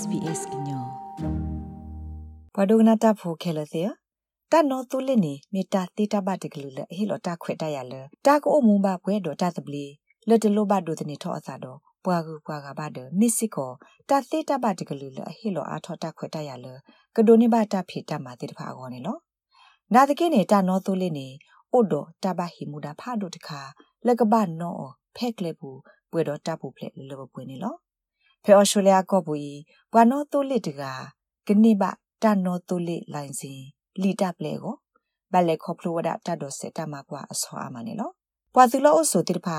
SBS inyo ပဒုကနာတာဖိုခဲလသေတာနော်တူလနေမီတာတီတာဘတ်တကလူလဟီလိုတာခွေတရလတာကိုမုံဘာဘွဲတော့တာတပလီလက်တလို့ဘတ်ဒိုတနေထောအသာတော့ပွာကူပွာကဘတ်မစ်စစ်ကိုတာတီတာဘတ်တကလူလဟီလိုအားထောတာခွေတရလကဒိုနေဘတာဖီတာမာတိတဖာကောနေလောနာတကိနေတာနော်တူလနေအိုဒိုတာဘဟီမူဒါဖာဒိုတခါလက်ကဘနော်ဖက်ကလေဘူးပွေတော့တပ်ဖို့ဖလက်လောပွေနေလော ဖဲအော်စတြေးလျကော့ဘူီဘွာနိုတိုလစ်တကကနိဘတန်နိုတိုလစ်လိုင်းစင်လီတပ်လေကိုဘလက်ခေါပလိုဝဒတတ်တော့စက်တမကွာအစောအမနေလောဘွာသူလောအဆိုတိဖာ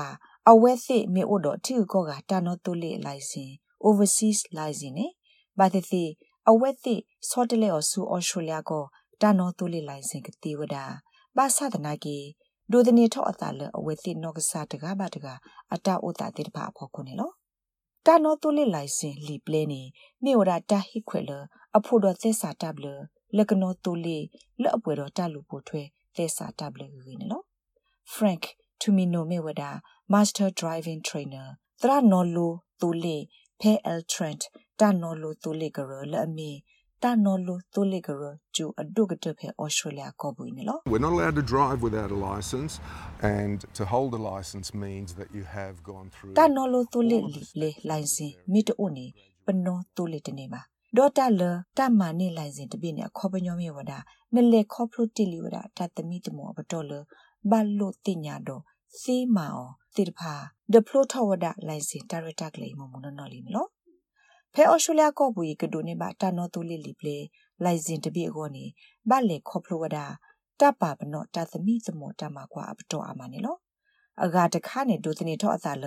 အဝဲစစ်မေအိုတော့တီကောကတန်နိုတိုလစ်လိုင်းစင် overseas လိုင်းစင်နေဘာတိတိအဝဲတိစောတလေအဆူအော်စတြေးလျကောတန်နိုတိုလစ်လိုင်းစင်ကတိဝဒဘာသာဒနာကီဒိုဒနေထောအတာလအဝဲတိနော့ကစားတကားပါတကားအတာဥတာတိတဖာဖော်ခုနေလော တာနော်တူလစ်လိုက်စင်လီပလဲနေနေဝရတာဟိခွဲလအဖို့တော့သက်စာတပ်လလကနော်တူလီလအပွဲတော့တလူပိုထွဲသက်စာတပ်လရင်းနော် Frank Tumino Mewada Master Driving Trainer သရနော်လိုတူလီဖဲ L Trent တာနော်လိုတူလီကရလအမီ တာနော်လိုတူလီကရကျူအဒုကတဖဲ Australia ကောဘူးနေလော We're not allowed to drive without a license and to hold a license means that you have gone through တာနော်လိုတူလီလေလိုင်စင်မီတိုနေပနောတူလီတနေပါဒေါ်တာလတမနိလိုင်စင်တပြည့်နဲ့ခေါပညောမြေဝဒနလေခေါပလိုတီလီဝဒတတမီတမောဘတော်လဘလုတင်ညာတော့စေးမာအောတိတဖာဒပလိုထဝဒလိုင်စင်ဒါရတာကလေးမမနနော်လီနော် ဖဲအော်စတြေးလျကော့ဘူးကဒိုနေပါတာနော်တူလီလီပလေလိုင်စင်တပြည့်ကောနေဘလေခေါပလိုဝဒတပပနောတသမီသမောတမကွာအပတော်အမနေလောအဂါတခါနေဒိုတနေထောအသာလ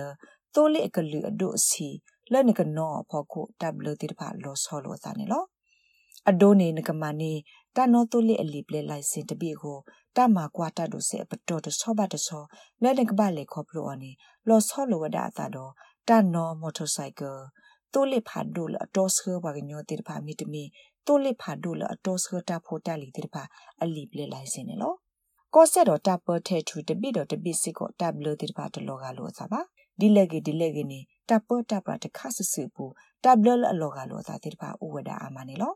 တိုးလေအကလူအဒိုစီလဲနကနောဖောခုတဘလတိတဖာလောဆောလောသာနေလောအဒိုနေနကမနီတနောတိုးလေအလီပလေလိုက်စင်တပြေကိုတမကွာတတ်တို့စေပတော်တဆောဘတ်တဆောလဲနကပလေခေါပလိုအနေလောဆောလောဝဒအသာတော့တနောမော်တော်ဆိုင်ကယ် တိုးလေဖာဒိုလအတော်ဆာဘာကညောတိတဖာမီတမီတိုးလေဖာဒိုလအတော်ဆာတာဖိုတလီတိတဖာအလီပလေလိုက်စင်နေလောကောဆက်တော့တပ်ပထဲထူတပိတော့တပိစစ်ကိုတပ်လို့တိတဖာတလောကလို့သာပါဒီလက်ကြီးဒီလက်ကြီးနေတပ်ပတပ်ပတခါဆဆပူတပ်လအလောကလို့သာတိတဖာဥဝဒအာမနေလော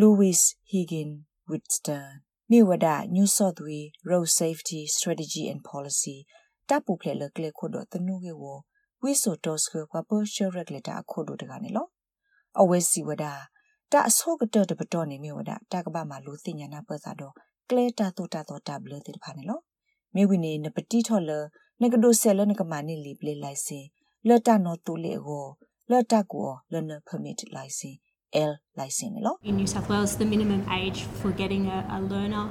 Louis Higgin Whitstone မြေဝဒ New South Wales Road Safety Strategy and Policy တပ်ပူဖလေလကလေခို့တော့တနုကေဝ ဝိဆိုတော့စကပပရှရက်လက်တာခို့တို့တကနေလောအဝဲစီဝဒတာအစောကတတပတော်နေမြေဝဒတာကပမှာလူသိညာနာပတ်သာတော့ကလေတာတိုတာတော့တာဘလတိတဖာနေလောမြေဝိနေနပတိထော်လနကဒိုဆဲလနကမနိလီပလေလိုက်စင်လတ်တနော်တူလေကိုလတ်တကူလနပမစ်လိုက်စင် L license နော် In New South Wales the minimum age for getting a, a learner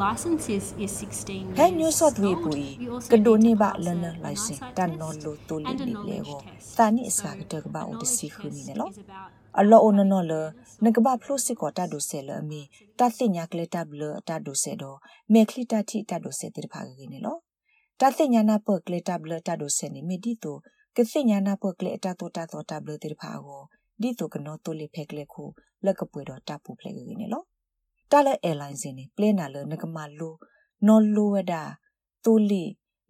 license is is 16 Hey New South Wales pui kado ni ba learner license tan no lo to li ni le go ta ni isa ka ta ba o de si khu ni ne lo a lo on no lo ne ka ba phlo sit ko ta do se lo mi ta thi nya kle ta blo ta do se do me kli ta thi ta do se ti pha ga ni lo ta thi nya na po kle ta blo ta do se ni me di to ke thi nya na po kle ta to ta to ta blo ti pha go ဒီတုကနောတိုလီဖက်ကလေခုလက်ကပွေတော့တပ်ပူဖလက်ကနေလော တာလဲအဲလိုင်းစင်းနေပလဲနာလနကမလိုနော်လိုဝဒါတိုလီ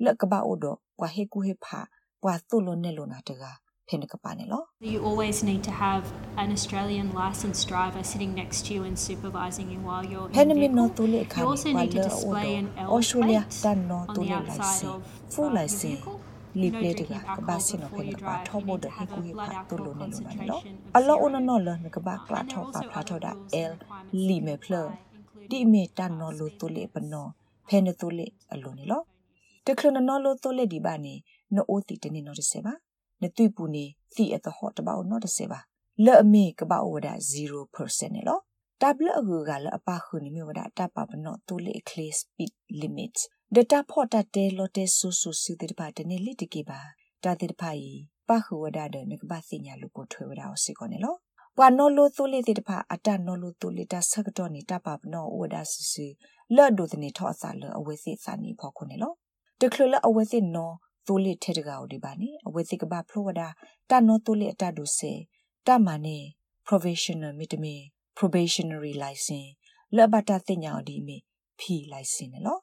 လက်ကဘာအိုတော့ပွာဟေကူဟေဖာပွာတိုလိုနေလိုနာတကဖင်ကပါနေလော You always need to have an Australian licensed driver sitting next to you and supervising you while you're in ဖဲနမီနော်တိုလီခါ You နေ also ပွာ need to လော display an L အော်စတြေးလျ plate တန်နော် on တို the လီလိုက် outside စင် of ဖူ uh, လိုက် your စင် vehicle. လီ No ပလက်တက drinking က alcohol ဘာစင်နော်ဖဲ before က you ပါ drive. ထော You ဖို့ need တ to ဟေ have ကူ a ဟေ blood ပါတိုလို alcohol နေလိုနာနော် concentration of အလောအန zero. နော်လနကဘာကလာ And there ထော are ပါ also ဖလာထော other တာ rules L and requirements လီ that မေ you ဖလ apply, ဒီ including မေတန်နော်လိုတိုလေပနော်ဖဲနတိုလေအလိုနေလောတခလနနော်လိုတိုလေဒီပါနေနိုအိုတီတနေနော်တစေပါနသွိပူနေသီအတဟော့တပါအောနော်တစေပါလဲ့အမေကပါဝဒ0%နေလောတဘလအကူကလည်းအပခုနေမြဝဒတပပနော တိုလေကလေးစပစ်လီမစ်ဒတာဖော့တတဲလော်တဲဆူဆူစီတဲ့ပါတနေလီတကေပါတာတဲ့ဖိုင်ပခုဝဒတဲ့နကပါစညာလူပိုထွေဝဒအောင်စီကောနေလောပွာနော်လိုတိုလေတဲ့ပါအတနော်လိုတိုလေတာဆက်တော့နေတပပနောဝဒဆူစီလော့ဒိုတနေထော့အစာလအဝဲစစ်စာနီဖော်ခုနေလောတခလလအဝဲစစ်နော်တိုလေထဲတကောဒီပါနေအဝဲစစ်ကပါဖလိုဝဒတနော်တိုလေအတဒုစေတမနေ provisional မိတမီ probationary license လဘတာတင်ညာဒီမီ P license နော်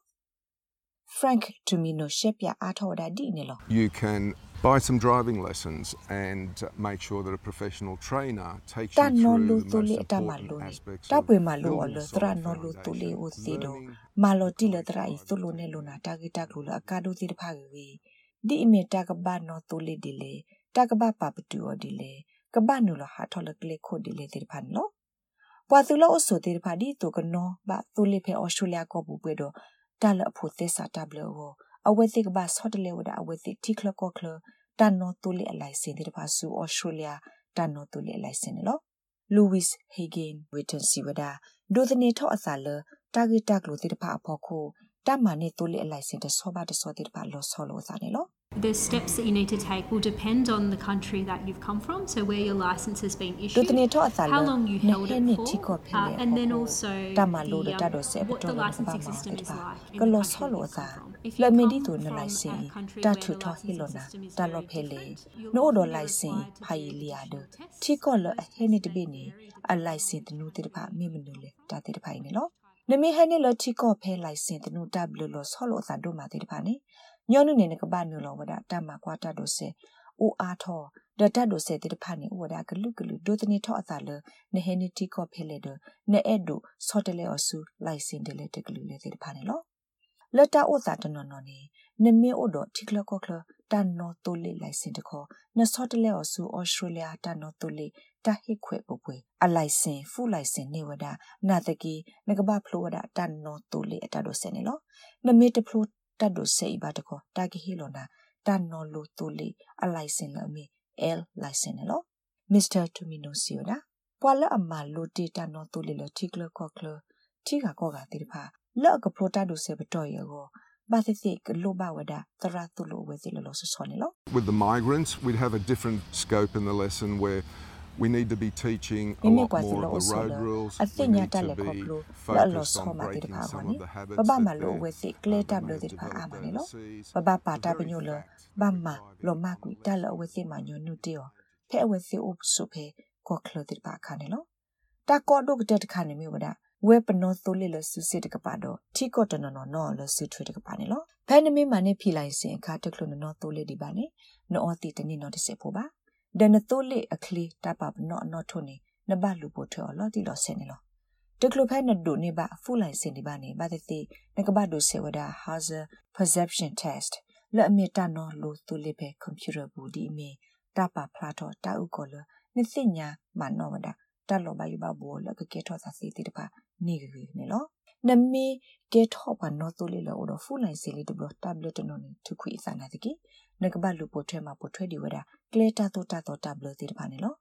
Frank Tumino ရှက်ပြအားထော်တာဒီနေလော You can buy some driving lessons and make sure that a professional trainer takes you တာနော်လူ through တူ the လေ most အတမလူ important နေ aspects တပ်ပွေ of မလူအ building လ a သရ solid နော်လူတူလေ foundation, ဦးစီတော့ learning မာလောတိလတရဤသူလိုနေလိုနာတာဂီတာကလူလအကာဒိုတိတဖာကြီးဒီအမီတာကဘနော်တူလေဒီလေတာကဘပါပတူော်ဒီလေကဘနူလဟာထော်လကလေခိုဒီလေတိတဖာနော်ပွာသူလောအဆိုတိတဖာဒီတူကနော်ဘာသူလေဖေအော်စတြေးလျကောဘူးပွေတော့ တာလအဖို့သစ္စာတဘလောအဝဲတိကဘာဆော့တလေဝဒအဝဲတိတိခလကောခလတန်နော်တူလေအလိုက်စင်တိတဖာဆူအော်စတြေးလျတန်နော်တူလေအလိုက်စင်နော် Louis Hagen Witten Siwada ဒိုဒနေထော့အစာလတာဂီတက်လို့တိတဖာအဖို့ခုတမန်နေတူလေအလိုက်စင်တဆောပါတဆောတိတဖာလောဆောလောစာနေလော The steps that you need to take will depend on the country that you've come from, so where your license has been ဒို issued, တနေထော့အစာလ how long you held နေ it ချီကော for, ဖ uh, လေ and then also တ the, မလို့တ um, တော်ဆက်ပ what တော် the ဘာ licensing မှာ system တိ is ဖာ like in က the လော country ဆော that လော you've စာ come from. If လ you မီ come ဒီတူန from လိုက်စင် a country တ where ထူ the ထော်ဟီ licensing လောနာ system is တ very လောဖဲလေ different, you'll နို့ often တော် be လိုက်စင် required to ဖိုင် do လီယာဒ additional tests ချီကောလ and အ those ဟဲနေ tests တပိ may နေ vary အ depending လိုက်စင်တ on နူ the တိတဖာ country မေ that မ you're နူလေ from. တာတိတဖိုင်နေလောနမေဟဲနေလချီကောဖဲလိုက်စင်တနူတဘလလောဆောလောစာဒိုမာတိတဖာနေ ညောနုနေနကဘာနူလောဝဒတမကွာတဒိုဆေအိုအားထောဒတတ်ဒိုဆေတိတဖာနေဝဒကလုကလုဒိုတနေထောအသာလနေဟဲနေတီကောဖဲလေဒနေအဲ့ဒိုဆောတလေအဆူလိုက်စင်တလေတကလူလေတိတဖာနေလောလတအိုသာတနော်နော်နေနမေအိုဒတိကလကောကလတန်နော်တိုလေလိုက်စင်တခေါနဆောတလေအဆူဩစတြေးလျတန်နော်တိုလေတဟိခွေပပွေအလိုက်စင်ဖူလိုက်စင်နေဝဒနာတကီငကဘဖလိုဝဒတန်နော်တိုလေအတဒိုဆေနေလောနမေတဖလို တတ်ဒိုဆေဘတ်ကောတာကီဟီလောနာတန်နော်လိုတိုလေအလိုက်စင်လအမီ L လိုက်စင်နော် Mr. Tumino Sioda ပွာလအမလိုတေတနော်တိုလေလတိကလကောကလတိကကောကတိဖာလော့ကပရိုတာဒိုဆေဘတော်ယောဘာသစိကလိုဘဝဒသရတုလိုဝဲစီလောဆဆောနေလော With the migrants, we'd have a different scope in the lesson where we need to be teaching a မိမိ lot ကွာစီ more လော of အ the ဆော road လ rules. အ We သိညာ need တက် to လေခေါပ be လိုလောလော focused ဆော on မာတိတ breaking ဖာ some ကော of နိ the ဘ habits ဘ that မလိုဝဲ they're စီကလေတပ် um, လို့တိဖာ developed အာမနေလော overseas. ဘဘပါ The တာပ very ညိုလ fact ဘ that မ driving လောမ is ကူ illegal တက်လောဝဲစီမညိုနုတေယောဖဲအဝဲစီဥပစုဖဲကောခလတိဖာခါနေလောတာကောဒုကတက်ခါနေမြဝဒဝဲပနောသိုးလေလဆုစစ်တကပါတော့ထီကောတနော်နော်လဆုထွေတကပါနေလောဖဲနမေမနေဖီလိုက်စင်အခါတကလနော်သိုးလေဒီပါနေနော်အတီတနေနော်တစေဖို့ပါ ဒနသိုးလေအခလီတပပနော်နော်ထုံနေနဘလူပိုထွေလော်တီလောဆင်နေလောတကလဖဲနဒုနေပါဖူလိုက်စင်ဒီပါနေဘာတိတိနကဘဒုဆေဝဒ has a perception test လက်အမီတနော်လို့သူလေပဲကွန်ပျူတာဘူးဒီမီတပဖလာတော့တာဥကောလနိစိညာမနောဝဒတလောဘယူဘဘောလကကေထောသာစီတိတပါနေကြည့်နေလောနမီကေထောပါနော်သူလေလောတော့ဖူလိုက်စီလီတဘလတက်ဘလက်တနော်နေသူခွေစနာတကီ နကဘလူပိုထွဲမှာပိုထွဲဒီဝဒကလေတာတော့တာတော့တက်ဘလက်တိတပါနေလော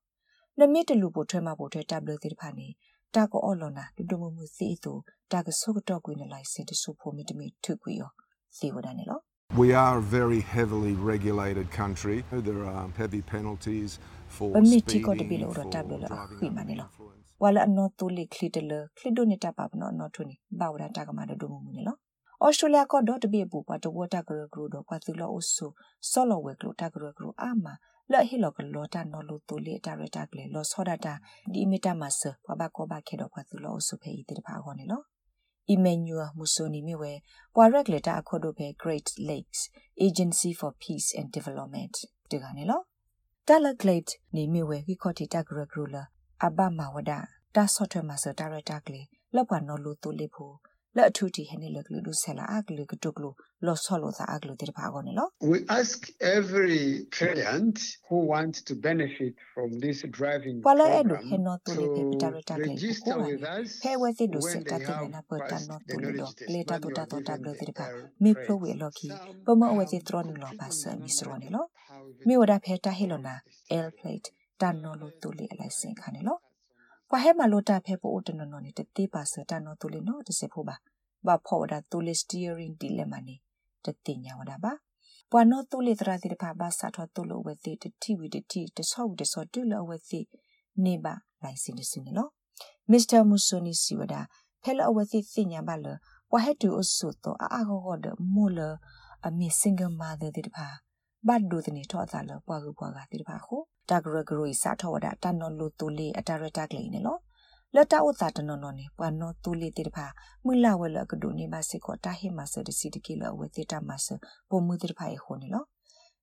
နမီတလူပိုထွဲမှာပိုထွဲတက်ဘလက်တိတပါနေတာကိုအော်လောနာဒုဒမမှုစီတူတာကဆုကတော့ကွေးနေလိုက်စင်တဆူဖို့မီတမီထုခွေရောစီဝဒနေလော We are a very heavily regulated country. There are heavy penalties for Ba mi chi ko de speeding, bi lo ro for ta blo lo a driving hui ma under ne the lo. influence. ဝါလအနော်တူလီခလီတလခလီဒိုနေတာပပနော်နော်ထုန်ဘာဝဒတာကမဒဒုံမူနေလော ဩစတြေးလျကတော့တပိပူပါတဝတာကရဂရူတော့ကွာသူလောအဆူဆောလောဝဲကလိုတာကရဂရူအာမလက်ဟီလောကလောတာနော်လိုတူလီတာရတာကလေလောဆောဒတာဒီမီတာမဆဘဘကောဘခေတော့ကွာသူလောအဆူဖေးတိတဖာခေါ်နေလော Emmanuel Musoni miwe wa regulator akhodo be Great Lakes Agency for Peace and Development ဒီကနေ့လော Talagate နေမိဝဲခိခေါတိတဂရဂရူလာအဘမဝဒတာဆော့ထွဲမှာစတာရတာကလေးလောက်ပါနော်လို့တူလေးဖို့ လက်အထူတီဟနေလကလူဒုဆလာအကလူကတုကလူလောဆောလောသာအကလူတိဖာကောနေလော We ask every client who wants to benefit from this driving ပလာအဲ့ဒို program ဟနော်တူလေးပဲပတာရတာကလေး register ကို with us ဖဲဝဲစစ်ဒုစ when တာ they တင် have နာပတာ passed နော် the တူလေး knowledge တော့ test. လေတာ when တူ you တာ are တော့တာဘ given လို့ the တိဖာ air မေဖ freight. လိုဝဲလော်ခီ Some ပမအဝဲစစ် have ထရနလောပါ people ဆ may မီ not စရောနေ know လော how the မြေဝဒဖဲတာဟီလော program နာ is air plate တန်နော်လို့တူလေးအလိုက် စင်ခါနေလောကွာဟဲမလိုတာဖဲပို့တနော်နော်နေတတိပါစတန်နော်တူလေးနော်တစေဖို့ပါဘာဖော်ဝဒတူလေး steering ဒီလက်မနေတတိညာဝဒပါပွာနော်တူလေးတရာတိဖာဘာစာထောတူလို့ဝဲတိတတိဝီတတိတဆောက်တဆောတူလို့ဝဲတိနေပါလိုက်စင်တစနေလော Mr. Musoni Siwada ဖဲလအဝဲတိစညာပါလဝဟဲတူအဆုတော့အာဂောဂောဒမိုလအမီ single mother တိဖာ ဘတ်ဒူတနေထောအသာလပွားကူပွားကတိဖာခုတာဂရဂရိုစာထောဝဒတန်နော်လိုတူလေးအတာရတာကလေးနေလောလလတအုတာတနော်နော်နေပွာနော်တူလီတေတဖာမွလာဝဲလကဒိုနေပါစေကောတာဟေမဆဒစီတကီလဝဲတေတာမဆပုံမှုတေတဖာယေခိုနေလော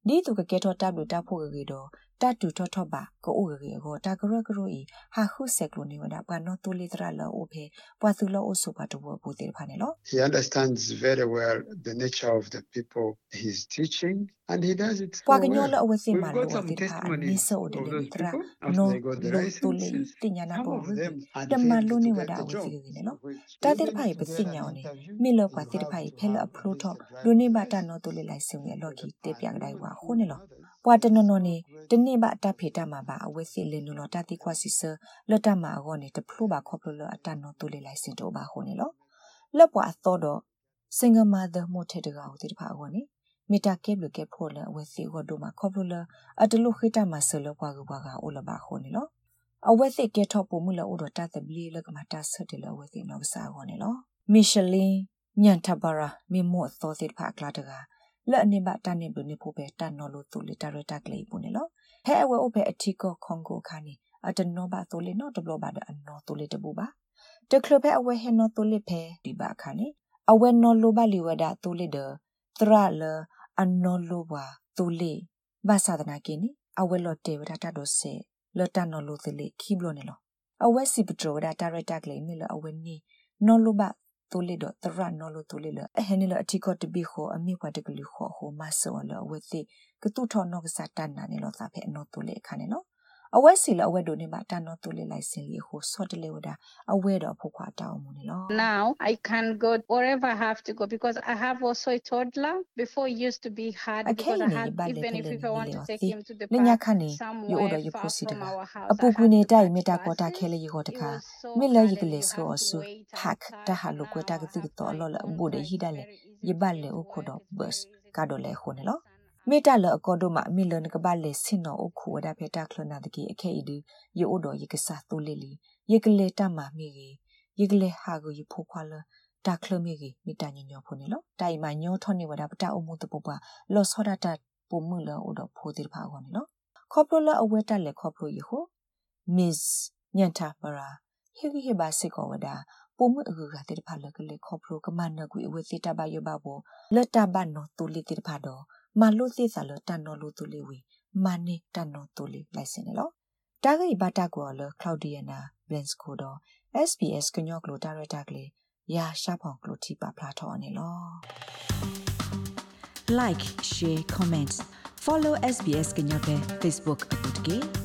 ဒီသူကကဲတော့တပ်လို့တပ်ဖို့ကလေးတော့တတူထောထောပါကိုအိုကေကိုတာကရကရိုဤဟာခုဆက်ကလိုနေဝဒပနောတူလီတရလောအိုဖေပွာသူလောအိုဆိုပါတဘောဘူတေဖာနေလော He understands very well the nature of the people he's teaching and he does it so ပွာကညော well. လောအဝစီ We've မာ got လော some တေဖာ testimonies နိဆိုဒ of လေ those တရာ people နို after they got the လိုတူလီ licenses. တင်ညာနာ Some ဘော of them had တမ failed လုံး to နေဝ get ဒ the အဝ job. စီနေလော which တာတေ even ဖိုင် if ပ they စိ had ညာ an နေ interview, မိလော you ကွာတေ have ဖိုင် to ဖဲလ have အဖလို at ထော least a ဒိုနေ driving ဘာတာ license. နော်တူလီလိုက်ဆုံရလော်ကီ And တေပြကတိုင်းဝါခုနေလော others ပွာတနနော်နေတနေ့ပါတဖေတမှာပါအဝဲစီလင်းနော်တတိခွာစီဆလတ်တမှာအကောနေတဖလိုပါခေါပလလအတန်နော်တူလီလိုက်စင်တော့ပါခုနေလောလက်ပွာအသောတော့စင်ဂမာဒမိုထေတကောတိတဖာအကောနေမီတာကေဘလကေဖိုလအဝဲစီကောဒိုမှာခေါပလလအတလူခိတမှာဆလပွားကပွားကအိုလပါခုနေလောအဝဲစီကေထော့ပုံမူလအိုတော့တတ်တဘလီလကမတာဆတ်တယ်လအဝဲစီနော်စာကောနေလောမီရှလင်းညန်ထဘာရာမီမို့သောတိတဖာကလာတက လက်အနေပါတန်နေဘလို့နေဖို့ပဲတန်နော်လို့သူလီတာရတာကလေးပုံနေလောဟဲအဝဲဥဖဲအထီကောခွန်ကိုခါနေအတနောဘာတိုလီနောတဘလဘာဒအနောတိုလီတဘူပါတကလဖဲအဝဲဟဲနောတိုလီဖဲဒီဘာခါနေအဝဲနောလိုဘာလီဝဒတိုလီဒသရလအနောလိုဘာတိုလီဘာသာဒနာကင်းနေအဝဲလော်တေဝဒတာဒိုဆေလော်တနောလိုသလီခိဘလိုနေလောအဝဲစီပထရဝဒတာရတာကလေးမီလအဝဲနီနောလို ဘာတိုလီဒသရနောလိုတိုလီလအဟဲနီလအထီကောတဘီခိုအမိပွားတကလီခိုဟိုမဆောလောအဝဲစီကတူထောနောကစားတန်နာနေလို့သာဖဲနော်တူလေခါနေနော် အဝဲစီလအဝဲဒိုနေမှာတန်နော်တူလေလိုက်စင်လီဟိုဆော့တလေဝဒအဝဲတော့ဖုတ်ခွာတောင်းမနေလို့ Now I can go wherever I have to go because I have also a toddler. Before it used to be hard Okay, because I ni had ba le even if, pele if I ni want le to wa take si. him to the လညာခ park နေယူ somewhere အော်တော့ယူ far ဖို့စီတ from က our house. အပူ I ကွေ had နေ to တိုင် catch မေတာကောတာ buses. ခဲလေယူတော့တ It ခါ was so မေလဲ hard ယူက and လေ you ဆို have အ to ဆူ wait ဖက်တ outside. ဟာလိုကွ Now တာက I တိ have တော့ my လောလ own ဘူဒဟီဒလေ bike. It's ယ very ဘ easy လေ to အခု get တော့ to. It's ဘတ် very easy က to တော့လေ get ခု to နေ the လို့ sun. မေတ္တာလအကောတို့မှာအမိလနကပါလေစင်နောအခုဝဒဖေတာခလနာတကီအခဲဤဒီယေအိုတော်ယေကစားတူလေလီယေကလေတမမီကြီးယေကလေဟာကိုယေဖိုခွာလတာခလမီကြီးမိတညညောဖုန်နေလို့တိုင်မညောထောနေဝဒပတာအမှုတပပလောစောဒတာပုံမှုလောအိုတော်ဖိုတိဖာကောနေလို့ခေါပလိုလအဝဲတက်လေခေါပလိုယေဟို Miss ညန်တာပရာဟေဂီဟေဘာစေကောဝဒပုံမှုအကူကတိဖာလကလေခေါပလိုကမနကွေအဝဲစီတဘယဘဘောလတဘနောတူလီတိဖာတော့ မလို့သိစာလတန်နော်လို့တူလီဝီမနီတန်နော်တူလီလိုက်စင်နော်တာဂိဘတာကောလကလောက်ဒီယနာဘလန်စကိုတော့ SBS ကညော့ကလိုဒါရတာကလေးရာရှာဖောင်ကလိုတီပါဖလာထော်နေလော like share comments follow SBS ကညော့ပဲ Facebook အပုတ်ကေ